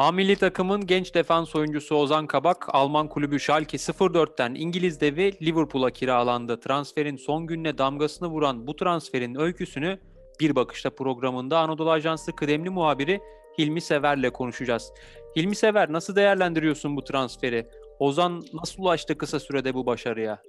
Hamili takımın genç defans oyuncusu Ozan Kabak, Alman kulübü Schalke 04'ten İngiliz devi Liverpool'a kiralandı. Transferin son gününe damgasını vuran bu transferin öyküsünü bir bakışta programında Anadolu Ajansı kıdemli muhabiri Hilmi Sever'le konuşacağız. Hilmi Sever nasıl değerlendiriyorsun bu transferi? Ozan nasıl ulaştı kısa sürede bu başarıya?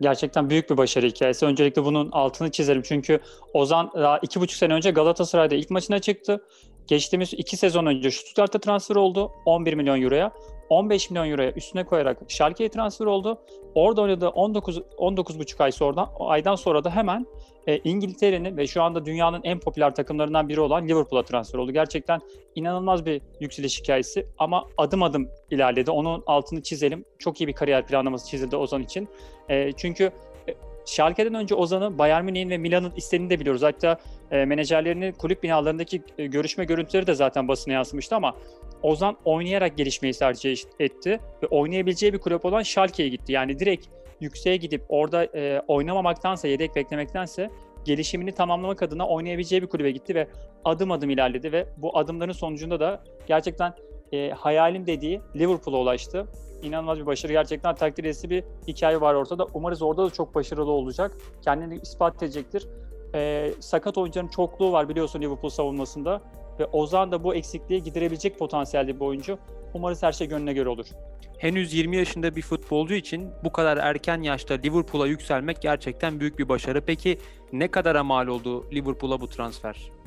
Gerçekten büyük bir başarı hikayesi. Öncelikle bunun altını çizelim. Çünkü Ozan daha iki buçuk sene önce Galatasaray'da ilk maçına çıktı. Geçtiğimiz iki sezon önce Stuttgart'a transfer oldu 11 milyon euroya. 15 milyon euroya üstüne koyarak Schalke'ye transfer oldu. Orada oynadığı 19 19,5 ay sonra aydan sonra da hemen e, İngiltere'nin ve şu anda dünyanın en popüler takımlarından biri olan Liverpool'a transfer oldu. Gerçekten inanılmaz bir yükseliş hikayesi ama adım adım ilerledi. Onun altını çizelim. Çok iyi bir kariyer planlaması çizildi Ozan için. E, çünkü Schalke'den önce Ozan'ı Bayern Münih'in ve Milan'ın istediğini de biliyoruz. Hatta e, menajerlerinin kulüp binalarındaki e, görüşme görüntüleri de zaten basına yansımıştı ama Ozan oynayarak gelişmeyi tercih etti ve oynayabileceği bir kulüp olan Schalke'ye gitti. Yani direkt yükseğe gidip orada e, oynamamaktansa, yedek beklemektense gelişimini tamamlamak adına oynayabileceği bir kulübe gitti ve adım adım ilerledi ve bu adımların sonucunda da gerçekten e, hayalim dediği Liverpool'a ulaştı. İnanılmaz bir başarı. Gerçekten takdir edilesi bir hikaye var ortada. Umarız orada da çok başarılı olacak. Kendini ispat edecektir. E, sakat oyuncuların çokluğu var biliyorsun Liverpool savunmasında. Ve Ozan da bu eksikliği giderebilecek potansiyelde bir oyuncu. Umarız her şey gönlüne göre olur. Henüz 20 yaşında bir futbolcu için bu kadar erken yaşta Liverpool'a yükselmek gerçekten büyük bir başarı. Peki ne kadara mal oldu Liverpool'a bu transfer?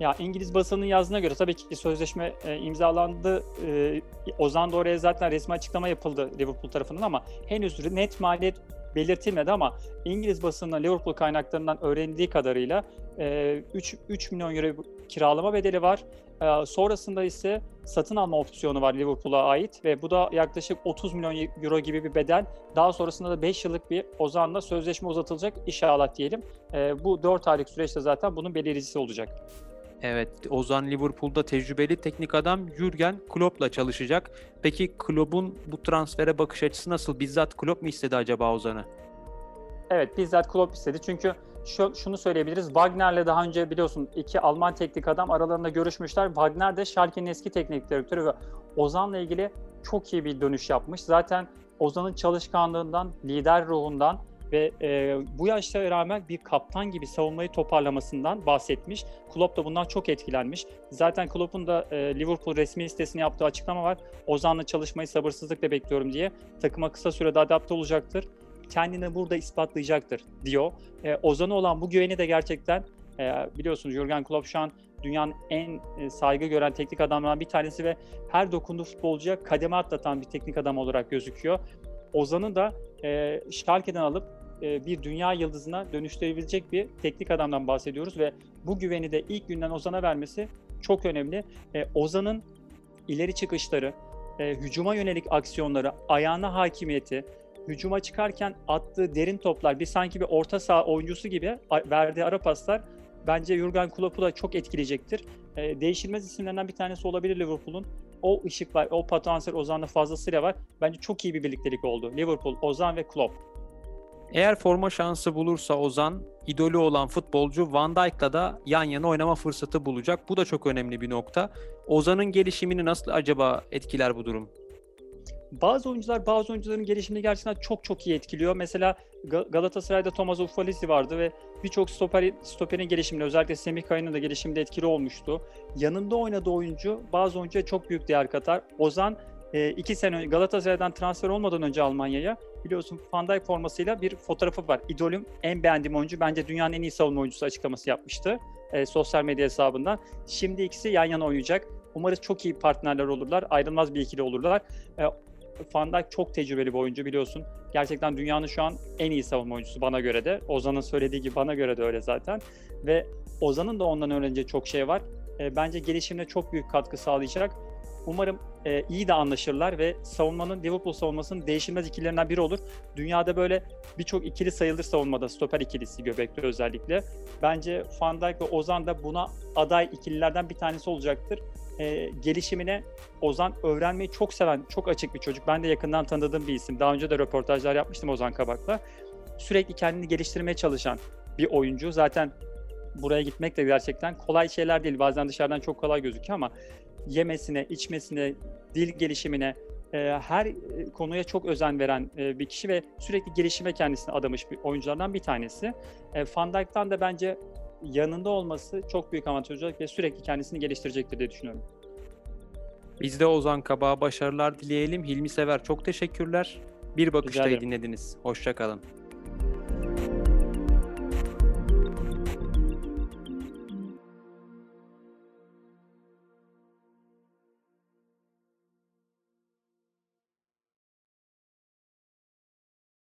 Ya İngiliz basının yazdığına göre tabii ki sözleşme e, imzalandı. E, Ozan da oraya zaten resmi açıklama yapıldı Liverpool tarafından ama henüz net maliyet belirtilmedi ama İngiliz basınının Liverpool kaynaklarından öğrendiği kadarıyla e, 3, 3 milyon euro kiralama bedeli var. E, sonrasında ise satın alma opsiyonu var Liverpool'a ait ve bu da yaklaşık 30 milyon euro gibi bir bedel. Daha sonrasında da 5 yıllık bir Ozan'la sözleşme uzatılacak inşallah diyelim. E, bu 4 aylık süreçte zaten bunun belirleyicisi olacak. Evet, Ozan Liverpool'da tecrübeli teknik adam Jurgen Klopp'la çalışacak. Peki Klopp'un bu transfere bakış açısı nasıl? Bizzat Klopp mu istedi acaba Ozan'ı? Evet, bizzat Klopp istedi. Çünkü şu, şunu söyleyebiliriz. Wagner'le daha önce biliyorsun iki Alman teknik adam aralarında görüşmüşler. Wagner de Schalke'nin eski teknik direktörü ve Ozan'la ilgili çok iyi bir dönüş yapmış. Zaten Ozan'ın çalışkanlığından, lider ruhundan ve e, bu yaşlara rağmen bir kaptan gibi savunmayı toparlamasından bahsetmiş. Klopp da bundan çok etkilenmiş. Zaten Klopp'un da e, Liverpool resmi sitesine yaptığı açıklama var. Ozan'la çalışmayı sabırsızlıkla bekliyorum diye. Takıma kısa sürede adapte olacaktır. Kendini burada ispatlayacaktır diyor. E, Ozan'a olan bu güveni de gerçekten e, biliyorsunuz Jurgen Klopp şu an dünyanın en e, saygı gören teknik adamlarından bir tanesi ve her dokunduğu futbolcuya kademe atlatan bir teknik adam olarak gözüküyor. Ozan'ı da e, Schalke'den alıp e, bir dünya yıldızına dönüştürebilecek bir teknik adamdan bahsediyoruz ve bu güveni de ilk günden Ozan'a vermesi çok önemli. E, Ozan'ın ileri çıkışları, e, hücuma yönelik aksiyonları, ayağına hakimiyeti, hücuma çıkarken attığı derin toplar, bir sanki bir orta saha oyuncusu gibi verdiği ara paslar bence Jurgen Klopp'u da çok etkileyecektir. değişilmez isimlerinden bir tanesi olabilir Liverpool'un. O ışık var, o potansiyel Ozan'da fazlasıyla var. Bence çok iyi bir birliktelik oldu. Liverpool, Ozan ve Klopp. Eğer forma şansı bulursa Ozan, idolü olan futbolcu Van Dijk'la da yan yana oynama fırsatı bulacak. Bu da çok önemli bir nokta. Ozan'ın gelişimini nasıl acaba etkiler bu durum? Bazı oyuncular bazı oyuncuların gelişimini gerçekten çok çok iyi etkiliyor. Mesela Galatasaray'da Thomas Ufalisi vardı ve birçok stoper, stoperin gelişiminde özellikle Semih Kaya'nın da gelişiminde etkili olmuştu. Yanında oynadığı oyuncu bazı oyuncuya çok büyük değer katar. Ozan e, iki sene önce Galatasaray'dan transfer olmadan önce Almanya'ya biliyorsun Van Dijk formasıyla bir fotoğrafı var. İdolüm en beğendiğim oyuncu bence dünyanın en iyi savunma oyuncusu açıklaması yapmıştı e, sosyal medya hesabından. Şimdi ikisi yan yana oynayacak. Umarız çok iyi partnerler olurlar. Ayrılmaz bir ikili olurlar. E, Van Dijk çok tecrübeli bir oyuncu biliyorsun. Gerçekten dünyanın şu an en iyi savunma oyuncusu bana göre de. Ozan'ın söylediği gibi bana göre de öyle zaten. Ve Ozan'ın da ondan öğreneceği çok şey var. E, bence gelişimine çok büyük katkı sağlayacak. Umarım e, iyi de anlaşırlar ve savunmanın Liverpool savunmasının değişilmez ikililerinden biri olur. Dünyada böyle birçok ikili sayılır savunmada stoper ikilisi göbekte özellikle. Bence Van Dijk ve Ozan da buna aday ikililerden bir tanesi olacaktır. E, gelişimine Ozan öğrenmeyi çok seven, çok açık bir çocuk. Ben de yakından tanıdığım bir isim. Daha önce de röportajlar yapmıştım Ozan Kabak'la. Sürekli kendini geliştirmeye çalışan bir oyuncu. Zaten buraya gitmek de gerçekten kolay şeyler değil. Bazen dışarıdan çok kolay gözüküyor ama yemesine, içmesine, dil gelişimine, e, her e, konuya çok özen veren e, bir kişi ve sürekli gelişime kendisini adamış bir oyunculardan bir tanesi. E, Van Dijk'tan da bence yanında olması çok büyük avantaj olacak ve sürekli kendisini geliştirecektir diye düşünüyorum. Biz de Ozan Kabak'a başarılar dileyelim. Hilmi Sever çok teşekkürler. Bir bakıştayı dinlediniz. Hoşçakalın.